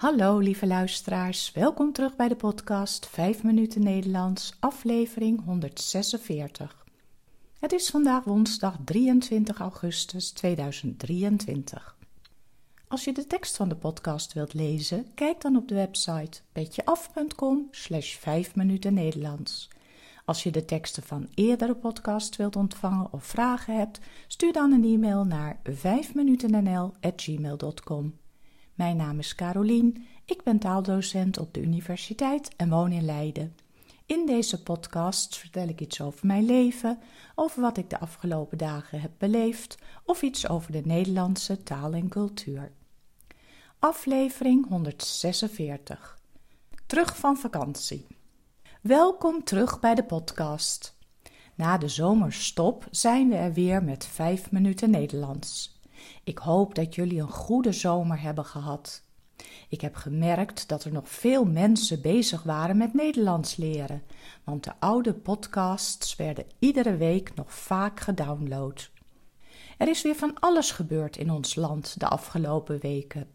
Hallo lieve luisteraars, welkom terug bij de podcast 5 minuten Nederlands, aflevering 146. Het is vandaag woensdag 23 augustus 2023. Als je de tekst van de podcast wilt lezen, kijk dan op de website petjeaf.com slash 5 minuten Nederlands. Als je de teksten van eerdere podcasts wilt ontvangen of vragen hebt, stuur dan een e-mail naar 5minutennl.gmail.com. Mijn naam is Carolien, ik ben taaldocent op de universiteit en woon in Leiden. In deze podcast vertel ik iets over mijn leven, over wat ik de afgelopen dagen heb beleefd of iets over de Nederlandse taal en cultuur. Aflevering 146. Terug van vakantie. Welkom terug bij de podcast. Na de zomerstop zijn we er weer met 5 minuten Nederlands. Ik hoop dat jullie een goede zomer hebben gehad. Ik heb gemerkt dat er nog veel mensen bezig waren met Nederlands leren, want de oude podcasts werden iedere week nog vaak gedownload. Er is weer van alles gebeurd in ons land de afgelopen weken.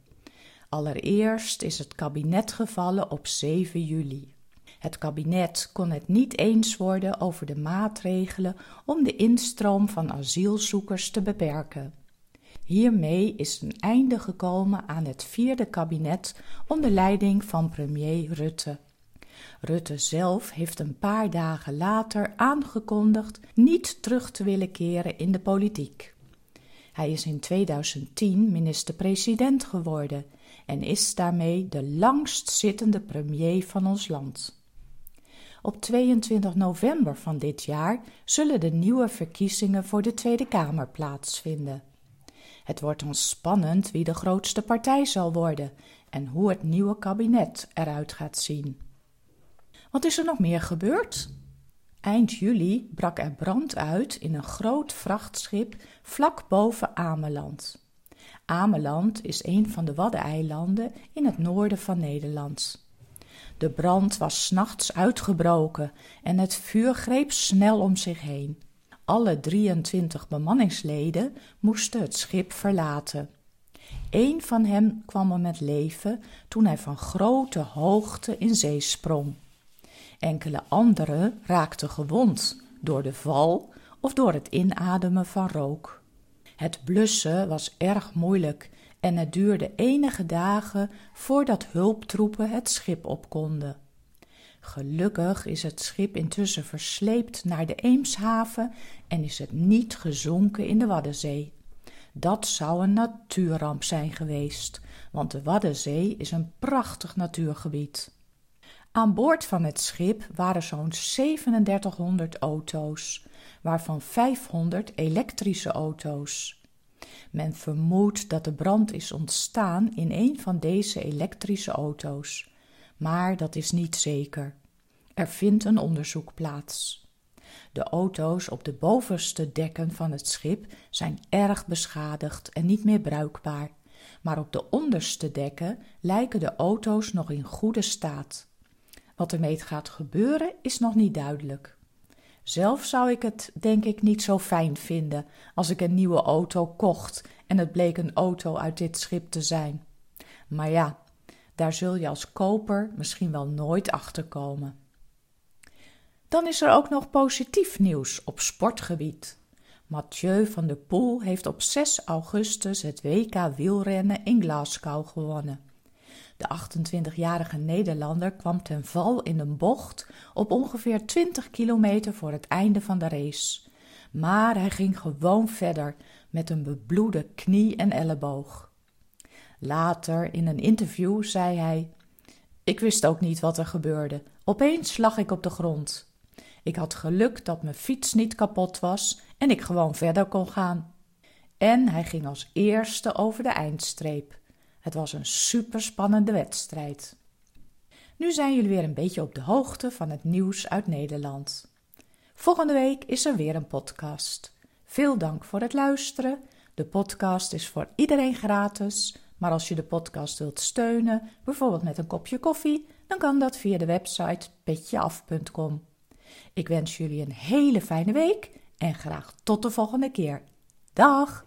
Allereerst is het kabinet gevallen op 7 juli. Het kabinet kon het niet eens worden over de maatregelen om de instroom van asielzoekers te beperken. Hiermee is een einde gekomen aan het vierde kabinet onder leiding van premier Rutte. Rutte zelf heeft een paar dagen later aangekondigd niet terug te willen keren in de politiek. Hij is in 2010 minister-president geworden en is daarmee de langstzittende premier van ons land. Op 22 november van dit jaar zullen de nieuwe verkiezingen voor de Tweede Kamer plaatsvinden. Het wordt dan spannend wie de grootste partij zal worden en hoe het nieuwe kabinet eruit gaat zien. Wat is er nog meer gebeurd? Eind juli brak er brand uit in een groot vrachtschip vlak boven Ameland. Ameland is een van de Waddeneilanden in het noorden van Nederland. De brand was nachts uitgebroken en het vuur greep snel om zich heen. Alle 23 bemanningsleden moesten het schip verlaten. Eén van hen kwam om het leven toen hij van grote hoogte in zee sprong. Enkele anderen raakten gewond door de val of door het inademen van rook. Het blussen was erg moeilijk en het duurde enige dagen voordat hulptroepen het schip op konden. Gelukkig is het schip intussen versleept naar de Eemshaven en is het niet gezonken in de Waddenzee. Dat zou een natuurramp zijn geweest, want de Waddenzee is een prachtig natuurgebied. Aan boord van het schip waren zo'n 3700 auto's, waarvan 500 elektrische auto's. Men vermoedt dat de brand is ontstaan in een van deze elektrische auto's maar dat is niet zeker. Er vindt een onderzoek plaats. De auto's op de bovenste dekken van het schip zijn erg beschadigd en niet meer bruikbaar, maar op de onderste dekken lijken de auto's nog in goede staat. Wat ermee gaat gebeuren is nog niet duidelijk. Zelf zou ik het denk ik niet zo fijn vinden als ik een nieuwe auto kocht en het bleek een auto uit dit schip te zijn. Maar ja, daar zul je als koper misschien wel nooit achter komen. Dan is er ook nog positief nieuws op sportgebied. Mathieu van der Poel heeft op 6 augustus het WK wielrennen in Glasgow gewonnen. De 28-jarige Nederlander kwam ten val in een bocht op ongeveer 20 kilometer voor het einde van de race. Maar hij ging gewoon verder met een bebloede knie en elleboog. Later in een interview zei hij: Ik wist ook niet wat er gebeurde. Opeens lag ik op de grond. Ik had geluk dat mijn fiets niet kapot was en ik gewoon verder kon gaan. En hij ging als eerste over de eindstreep. Het was een superspannende wedstrijd. Nu zijn jullie weer een beetje op de hoogte van het nieuws uit Nederland. Volgende week is er weer een podcast. Veel dank voor het luisteren. De podcast is voor iedereen gratis. Maar als je de podcast wilt steunen, bijvoorbeeld met een kopje koffie, dan kan dat via de website petjeaf.com. Ik wens jullie een hele fijne week en graag tot de volgende keer. Dag!